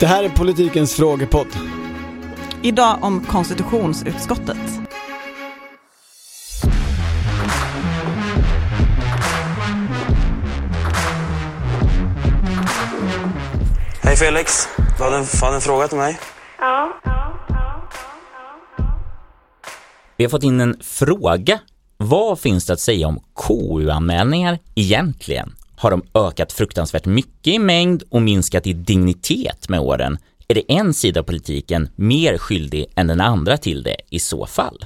Det här är politikens frågepodd. Idag om konstitutionsutskottet. Hej Felix, du hade en, hade en fråga till mig? Ja. Vi har fått in en fråga. Vad finns det att säga om KU-anmälningar egentligen? Har de ökat fruktansvärt mycket i mängd och minskat i dignitet med åren? Är det en sida av politiken mer skyldig än den andra till det i så fall?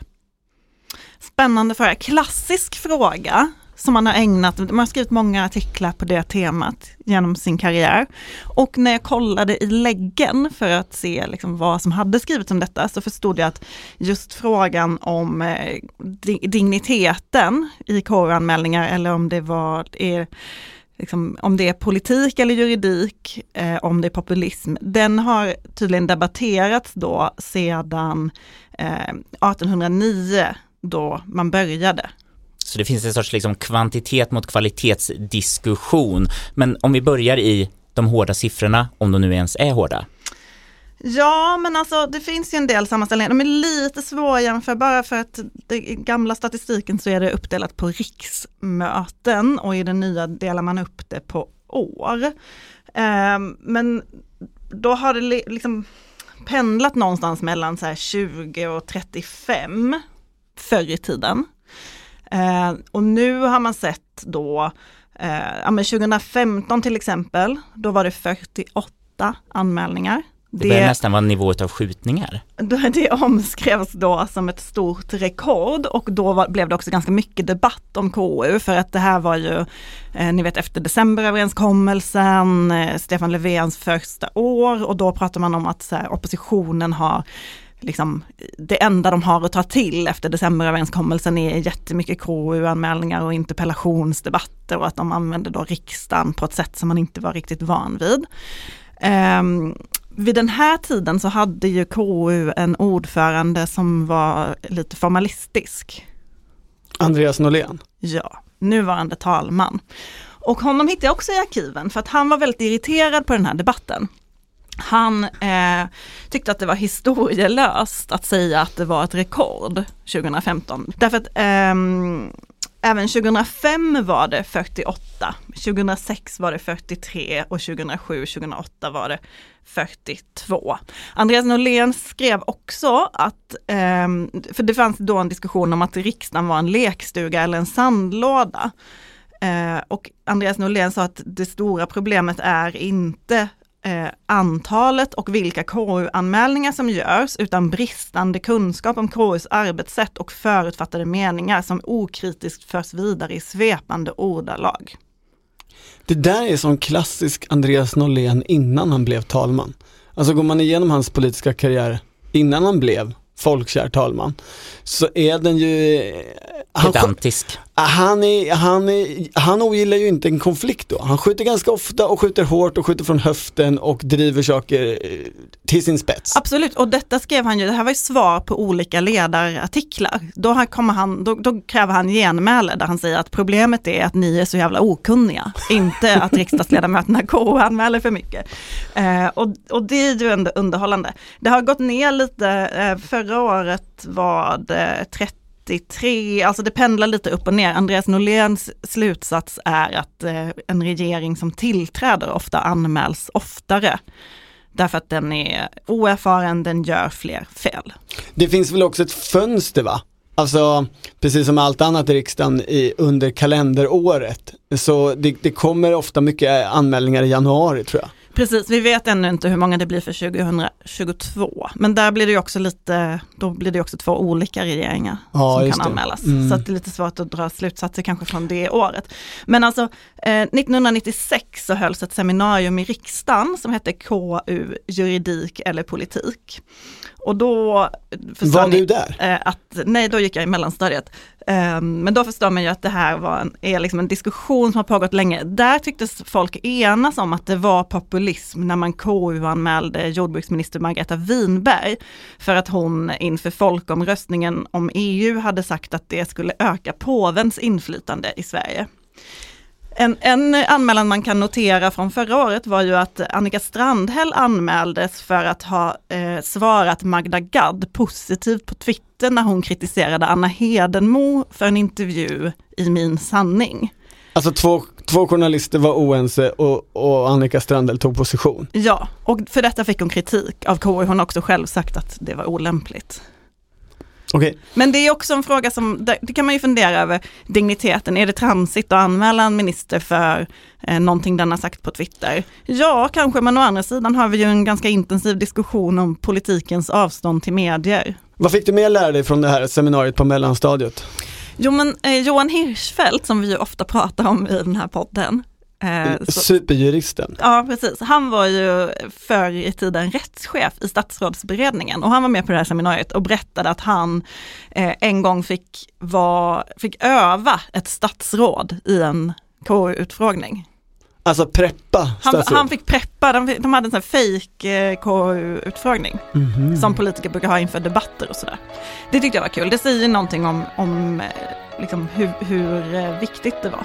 Spännande fråga. Klassisk fråga som man har ägnat, man har skrivit många artiklar på det temat genom sin karriär. Och när jag kollade i läggen för att se liksom vad som hade skrivits om detta så förstod jag att just frågan om eh, digniteten i KU-anmälningar eller om det var är, liksom, om det är politik eller juridik, eh, om det är populism, den har tydligen debatterats då sedan eh, 1809 då man började så det finns en sorts liksom kvantitet mot kvalitetsdiskussion. Men om vi börjar i de hårda siffrorna, om de nu ens är hårda. Ja, men alltså det finns ju en del sammanställningar. De är lite svårjämförbara för att i gamla statistiken så är det uppdelat på riksmöten och i den nya delar man upp det på år. Eh, men då har det liksom pendlat någonstans mellan så 20 och 35 förr i tiden. Eh, och nu har man sett då, eh, ja, men 2015 till exempel, då var det 48 anmälningar. Det börjar nästan vara nivået av skjutningar. Det omskrevs då som ett stort rekord och då var, blev det också ganska mycket debatt om KU för att det här var ju, eh, ni vet efter decemberöverenskommelsen, eh, Stefan Löfvens första år och då pratar man om att här, oppositionen har liksom, det enda de har att ta till efter decemberöverenskommelsen är jättemycket KU-anmälningar och interpellationsdebatter och att de använder då riksdagen på ett sätt som man inte var riktigt van vid. Um, vid den här tiden så hade ju KU en ordförande som var lite formalistisk. Andreas Norlén? Ja, nuvarande talman. Och honom hittade jag också i arkiven för att han var väldigt irriterad på den här debatten. Han eh, tyckte att det var historielöst att säga att det var ett rekord 2015. Därför att eh, även 2005 var det 48, 2006 var det 43 och 2007-2008 var det 42. Andreas Norlén skrev också att, eh, för det fanns då en diskussion om att riksdagen var en lekstuga eller en sandlåda. Eh, och Andreas Norlén sa att det stora problemet är inte eh, antalet och vilka KU-anmälningar som görs utan bristande kunskap om KUs arbetssätt och förutfattade meningar som okritiskt förs vidare i svepande ordalag. Det där är som klassisk Andreas Norlén innan han blev talman. Alltså går man igenom hans politiska karriär innan han blev folkkär talman, så är den ju... Han, Pedantisk. Ah, han, är, han, är, han ogillar ju inte en konflikt då. Han skjuter ganska ofta och skjuter hårt och skjuter från höften och driver saker eh, till sin spets. Absolut, och detta skrev han ju, det här var ju svar på olika ledarartiklar. Då, kommer han, då, då kräver han genmäle där han säger att problemet är att ni är så jävla okunniga, inte att riksdagsledamöterna KU-anmäler för mycket. Eh, och, och det är ju ändå underhållande. Det har gått ner lite, eh, förra året var det 30 93, alltså det pendlar lite upp och ner. Andreas Norléns slutsats är att eh, en regering som tillträder ofta anmäls oftare. Därför att den är oerfaren, den gör fler fel. Det finns väl också ett fönster va? Alltså, precis som allt annat i riksdagen i, under kalenderåret. Så det, det kommer ofta mycket anmälningar i januari tror jag. Precis, vi vet ännu inte hur många det blir för 2022. Men där blir det också lite, då blir det också två olika regeringar ja, som kan det. anmälas. Mm. Så det är lite svårt att dra slutsatser kanske från det året. Men alltså eh, 1996 så hölls ett seminarium i riksdagen som hette KU juridik eller politik. Och då Var ni, du där? Eh, att, nej, då gick jag i mellanstadiet. Um, men då förstår man ju att det här var en, är liksom en diskussion som har pågått länge. Där tycktes folk enas om att det var populism när man KU-anmälde jordbruksminister Margareta Winberg för att hon inför folkomröstningen om EU hade sagt att det skulle öka påvens inflytande i Sverige. En, en anmälan man kan notera från förra året var ju att Annika Strandhäll anmäldes för att ha eh, svarat Magda Gad positivt på Twitter när hon kritiserade Anna Hedenmo för en intervju i Min sanning. Alltså två, två journalister var oense och, och Annika Strandhäll tog position. Ja, och för detta fick hon kritik av KU. Hon har också själv sagt att det var olämpligt. Okej, Men det är också en fråga som, det det kan man ju fundera över, digniteten. Är det tramsigt att anmäla en minister för eh, någonting den har sagt på Twitter? Ja, kanske, men å andra sidan har vi ju en ganska intensiv diskussion om politikens avstånd till medier. vad fick du mer lära dig från det här seminariet på mellanstadiet? Jo, men eh, Johan Hirschfeldt, som vi ju ofta pratar om i den här podden, eh, så, Superjuristen. Ja, precis. Han var ju förr i tiden rättschef i statsrådsberedningen och han var med på det här seminariet och berättade att han eh, en gång fick, var, fick öva ett statsråd i en KU-utfrågning. Alltså preppa Han, han fick preppa, de, de hade en sån här fake eh, KU-utfrågning Mhm. som politiker brukar ha inför debatter och sådär. Det tyckte jag var kul. Det säger någonting om, om eh, liksom hur, hur eh, viktigt det var.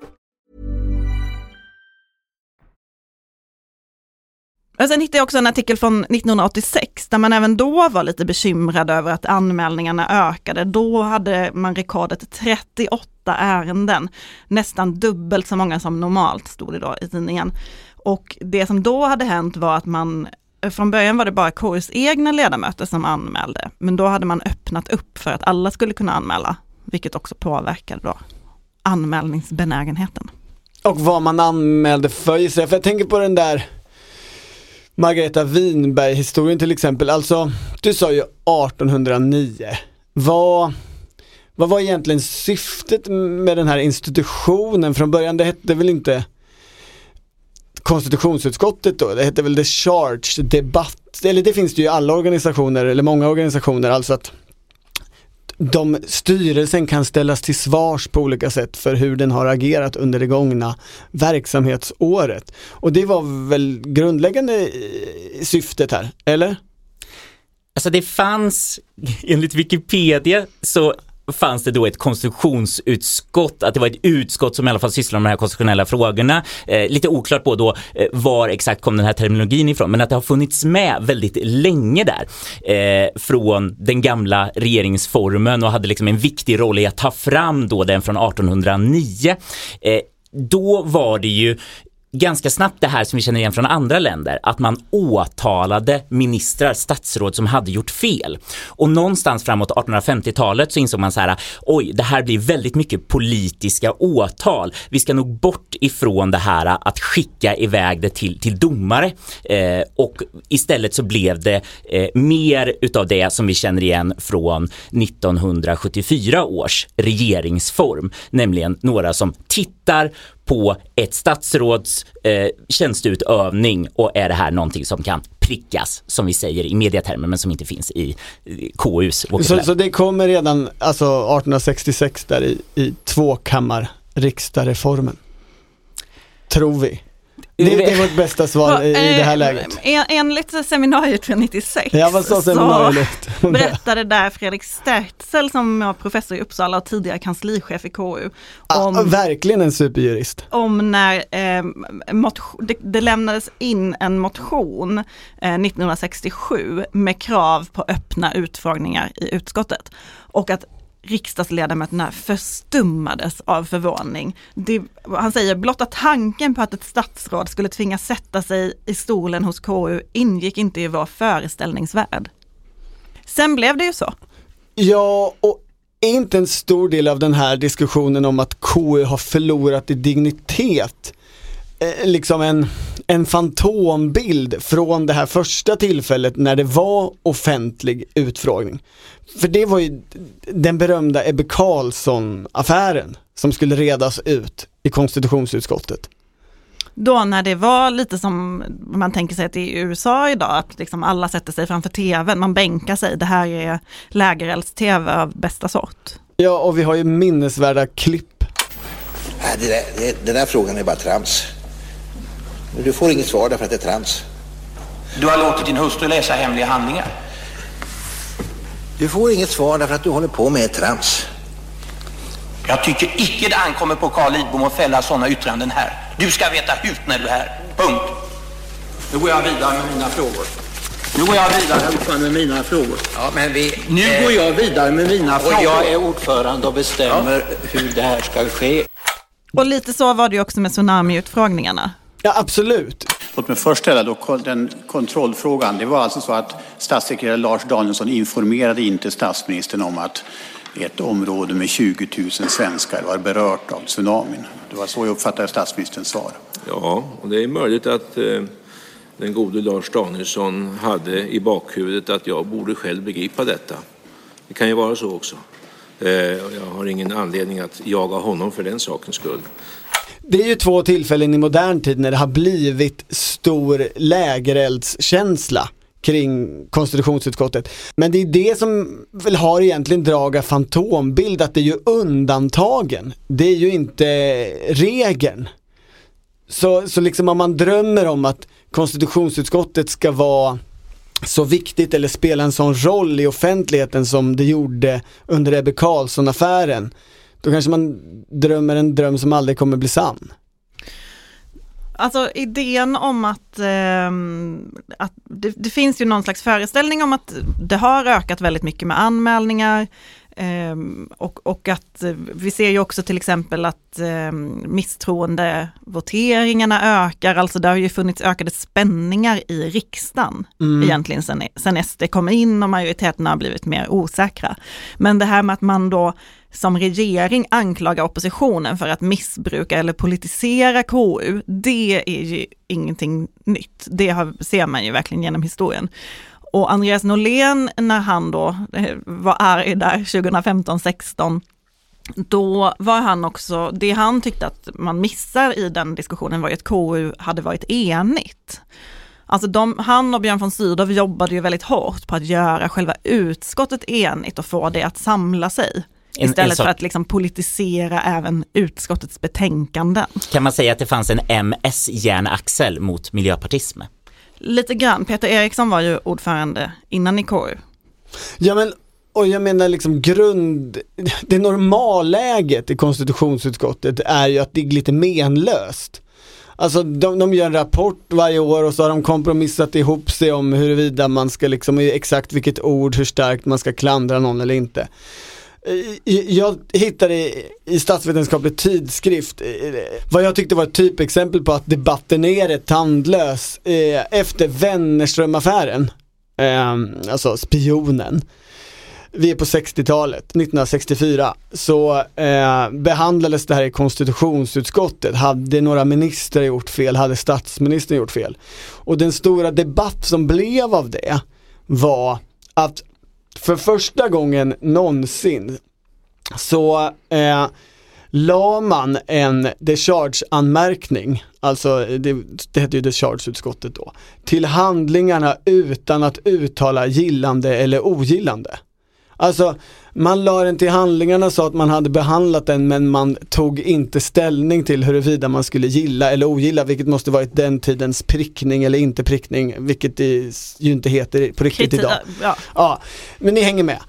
Och sen hittade jag också en artikel från 1986 där man även då var lite bekymrad över att anmälningarna ökade. Då hade man rekordet 38 ärenden, nästan dubbelt så många som normalt stod det då i tidningen. Och det som då hade hänt var att man, från början var det bara KUs egna ledamöter som anmälde, men då hade man öppnat upp för att alla skulle kunna anmäla, vilket också påverkade då anmälningsbenägenheten. Och vad man anmälde för. För jag tänker på den där Margareta Winberg-historien till exempel. Alltså, du sa ju 1809. Vad, vad var egentligen syftet med den här institutionen från början? Det hette väl inte konstitutionsutskottet då? Det hette väl The Charge Debatt? Eller det finns det ju i alla organisationer, eller många organisationer, alltså att de, styrelsen kan ställas till svars på olika sätt för hur den har agerat under det gångna verksamhetsåret. Och det var väl grundläggande eh, syftet här, eller? Alltså det fanns, enligt Wikipedia så fanns det då ett konstitutionsutskott, att det var ett utskott som i alla fall sysslar med de här konstitutionella frågorna. Eh, lite oklart på då eh, var exakt kom den här terminologin ifrån, men att det har funnits med väldigt länge där. Eh, från den gamla regeringsformen och hade liksom en viktig roll i att ta fram då den från 1809. Eh, då var det ju ganska snabbt det här som vi känner igen från andra länder, att man åtalade ministrar, statsråd som hade gjort fel. Och någonstans framåt 1850-talet så insåg man så här, oj, det här blir väldigt mycket politiska åtal. Vi ska nog bort ifrån det här att skicka iväg det till, till domare. Eh, och istället så blev det eh, mer utav det som vi känner igen från 1974 års regeringsform, nämligen några som tittar på ett statsråds eh, tjänsteutövning och är det här någonting som kan prickas, som vi säger i mediatermer, men som inte finns i KUs Så, så det kommer redan alltså 1866 där i, i tvåkammar riksdagsreformen. Tror vi. Det, det är vårt bästa svar i, i det här Eh, läget. En, enligt seminariet från 96 Ja, vad sa seminariet det? berättade där Fredrik Sterzel som var professor i Uppsala och tidigare kanslichef i KU Ah, om, verkligen en superjurist. om när eh, motio- det, det lämnades in en motion eh, 1967 med krav på öppna utfrågningar i utskottet och att riksdagsledamöterna förstummades av förvåning. Det, han säger blotta tanken på att ett statsråd skulle tvingas sätta sig i stolen hos KU ingick inte i vår föreställningsvärld. Sen blev det ju så. Ja, och är inte en stor del av den här diskussionen om att KU har förlorat i dignitet eh, liksom en, en fantombild från det här första tillfället när det var offentlig utfrågning. För det var ju den berömda Ebbe Carlsson-affären som skulle redas ut i konstitutionsutskottet. Då när det var lite som man tänker sig att det är i USA idag, att liksom alla sätter sig framför tvn, man bänkar sig, det här är lägerelds-tv av bästa sort. Ja, och vi har ju minnesvärda klipp. Nej, det där, det, den där frågan är bara trams. Du får inget svar därför att det är trams. Du har låtit din hustru läsa hemliga handlingar. Du får inget svar därför att du håller på med trams. Jag tycker icke det ankommer på Carl Lidbom att fälla sådana yttranden här. Du ska veta hut när du är här. Punkt. Nu går jag vidare med mina frågor. Nu går jag vidare, ordförande, med mina frågor. Ja, men vi... Nu eh, går jag vidare med mina Och frågor. jag är ordförande och bestämmer hur det här ska ske. Och lite så var det ju också med tsunamiutfrågningarna. Ja, absolut. Låt mig först ställa då den kontrollfrågan. Det var alltså så att statssekreterare Lars Danielsson informerade inte statsministern om att ett område med 20 000 svenskar var berört av tsunamin. Det var så jag uppfattade statsministerns svar. Ja, och det är möjligt att eh, den gode Lars Danielsson hade i bakhuvudet att jag borde själv begripa detta. Det kan ju vara så också. Eh, jag har ingen anledning att jaga honom för den sakens skull. Det är ju två tillfällen i modern tid när det har blivit stor lägereldskänsla kring konstitutionsutskottet. Men det är det som väl har egentligen drag av fantombild, att det är ju undantagen. Det är ju inte regeln. Så, så liksom om man drömmer om att konstitutionsutskottet ska vara så viktigt eller spela en sån roll i offentligheten som det gjorde under Ebbe Carlsson-affären, då kanske man drömmer en dröm som aldrig kommer bli sann. Alltså idén om att, eh, att det, det finns ju någon slags föreställning om att det har ökat väldigt mycket med anmälningar och, och att eh, vi ser ju också till exempel att um, misstroendevoteringarna ökar, alltså det har ju funnits ökade spänningar i riksdagen egentligen sen, sen SD kom in och majoriteten har blivit mer osäkra. Men det här med att man då som regering anklagar oppositionen för att missbruka eller politisera KU, det är ju ingenting nytt. Det har, ser man ju verkligen genom historien. Och Andreas Norlén, när han då eh, var arg där 2015-16, då var han också, det han tyckte att man missar i den diskussionen var ju att KU hade varit enigt. Alltså de, han och Björn von Sydow jobbade ju väldigt hårt på att göra själva utskottet enigt och få det att samla sig. Istället en för att liksom politisera även utskottets betänkanden. Kan man säga att det fanns en MS-järnaxel mot miljöpartism? Lite grann, Peter Eriksson var ju ordförande innan i KU. Ja men, och jag menar liksom grund, det normalläget i konstitutionsutskottet är ju att det är lite menlöst. Alltså de, de gör en rapport varje år och så har de kompromissat ihop sig om huruvida man ska liksom, exakt vilket ord, hur starkt man ska klandra någon eller inte. Eh, jag hittade i- i statsvetenskaplig tidskrift eh, vad jag tyckte var ett typexempel på att debatten är rätt tandlös eh, efter Wennerström-affären. Alltså spionen. Vi är på 60-talet, 1964, så eh, behandlades det här i konstitutionsutskottet. Hade några ministrar gjort fel? Hade statsministern gjort fel? Och den stora debatt som blev av det var att för första gången någonsin så eh, la man en decharge-anmärkning, alltså det, det hette ju decharge-utskottet då, till handlingarna utan att uttala gillande eller ogillande. Alltså, man la den till handlingarna så att man hade behandlat den men man tog inte ställning till huruvida man skulle gilla eller ogilla, vilket måste varit den tidens prickning eller inte prickning, vilket det ju inte heter på riktigt idag. ja. Ja, men ni hänger med.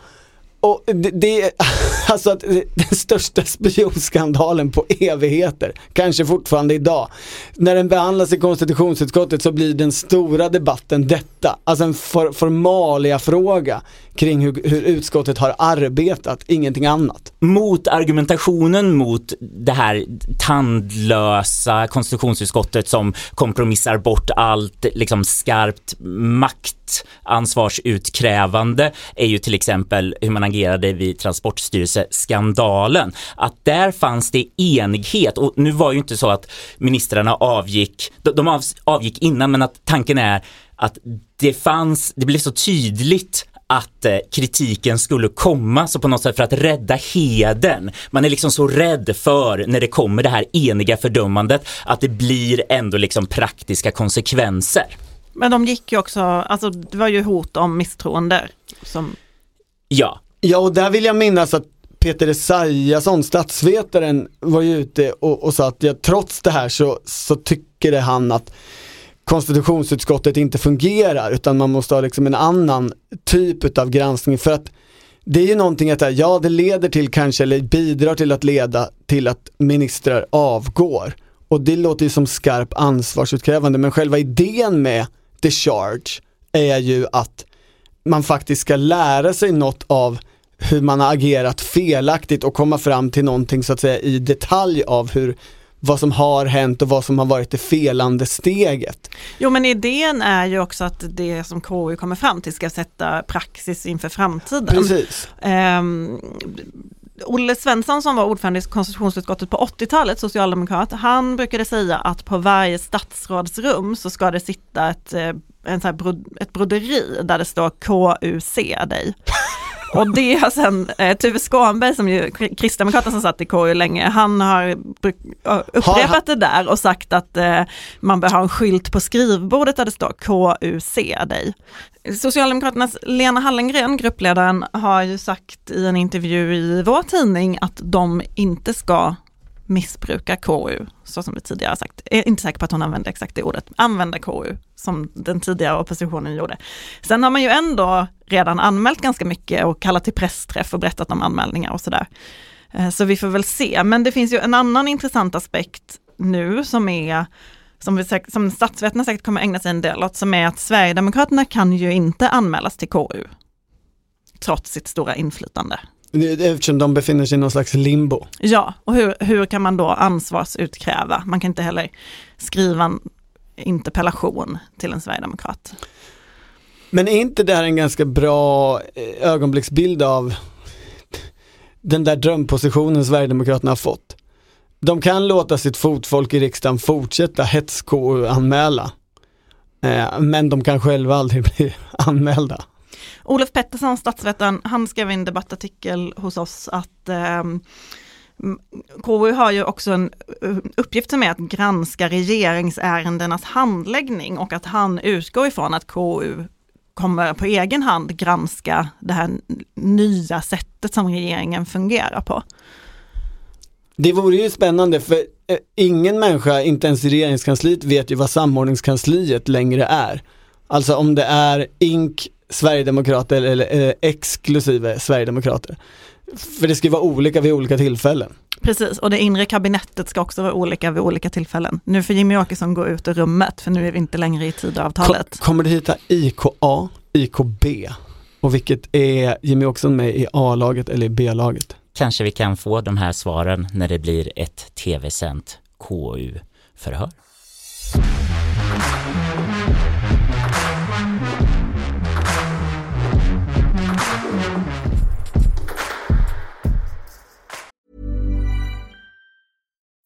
Och det, det alltså att den största spionskandalen på evigheter, kanske fortfarande idag. När den behandlas i konstitutionsutskottet så blir den stora debatten detta, alltså en for, formalia-fråga kring hur, hur utskottet har arbetat, ingenting annat. Mot argumentationen mot det här tandlösa konstitutionsutskottet som kompromissar bort allt liksom skarpt maktansvarsutkrävande är ju till exempel hur man agerade vid Transportstyrelseskandalen, att där fanns det enighet och nu var ju inte så att ministrarna avgick, de avgick innan men att tanken är att det fanns, det blev så tydligt att eh, kritiken skulle komma så på något sätt för att rädda heden. Man är liksom så rädd för när det kommer det här eniga fördömandet att det blir ändå liksom praktiska konsekvenser. Men de gick ju också, alltså det var ju hot om misstroende. Som... Ja. Ja och där vill jag minnas att Peter Esaiasson, statsvetaren, var ju ute och, och sa att ja, trots det här så, så tycker han att konstitutionsutskottet inte fungerar utan man måste ha liksom en annan typ av granskning. För att det är ju någonting att ja det leder till kanske eller bidrar till att leda till att ministrar avgår. Och det låter ju som skarp ansvarsutkrävande men själva idén med the charge är ju att man faktiskt ska lära sig något av hur man har agerat felaktigt och komma fram till någonting så att säga i detalj av hur vad som har hänt och vad som har varit det felande steget. Jo men idén är ju också att det som KU kommer fram till ska sätta praxis inför framtiden. Precis. Um, Olle Svensson som var ordförande i konstitutionsutskottet på 80-talet, socialdemokrat, han brukade säga att på varje statsrådsrum så ska det sitta ett, eh, en så här ett broderi där det står KU se dig. Och det har sen eh, Tuve Skånberg som ju Kristdemokraterna som satt i KU länge, han har upprepat det där och sagt att eh, man bör ha en skylt på skrivbordet där det står KU se dig. Socialdemokraternas Lena Hallengren, gruppledaren, har ju sagt i en intervju i vår tidning att de inte ska missbruka KU, så som vi tidigare sagt. Jag är inte säker på att hon använde exakt det ordet, använda KU som den tidigare oppositionen gjorde. Sen har man ju ändå redan anmält ganska mycket och kallat till pressträff och berättat om anmälningar och sådär. Eh, så vi får väl se, men det finns ju en annan intressant aspekt nu som är som, vi, som statsvetarna säkert kommer ägna sig en del åt, som är att Sverigedemokraterna kan ju inte anmälas till KU. Trots sitt stora inflytande. Eftersom de befinner sig i någon slags limbo. Ja, och hur, hur kan man då ansvarsutkräva? Man kan inte heller skriva en interpellation till en sverigedemokrat. Men är inte det här en ganska bra eh, ögonblicksbild av den där drömpositionen Sverigedemokraterna har fått? De kan låta sitt fotfolk i riksdagen fortsätta hets anmäla eh, men de kan själva aldrig bli anmälda. Olof Pettersson, statsvetaren, han skrev en debattartikel hos oss att eh, KU har ju också en eh, uppgift som är att granska regeringsärendenas handläggning och att han utgår ifrån att KU kommer på egen hand granska det här nya sättet som regeringen fungerar på. Det vore ju spännande för eh, ingen människa, inte ens i regeringskansliet, vet ju vad samordningskansliet längre är. Alltså om det är INK, Sverigedemokrater eller, eller exklusive Sverigedemokrater. För det ska ju vara olika vid olika tillfällen. Precis, och det inre kabinettet ska också vara olika vid olika tillfällen. Nu får Jimmy Åkesson gå ut ur rummet, för nu är vi inte längre i Tidöavtalet. Kom, kommer det hita IKA, IKB? Och vilket är Jimmy Åkesson med i A-laget eller i B-laget? Kanske vi kan få de här svaren när det blir ett tv-sänt KU-förhör.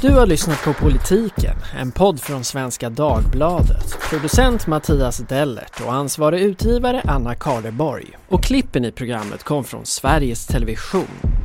Du har lyssnat på Politiken, en podd från Svenska Dagbladet. Producent Mattias Dellert och ansvarig utgivare Anna Karleborg. Och klippen i programmet kom från Sveriges Television.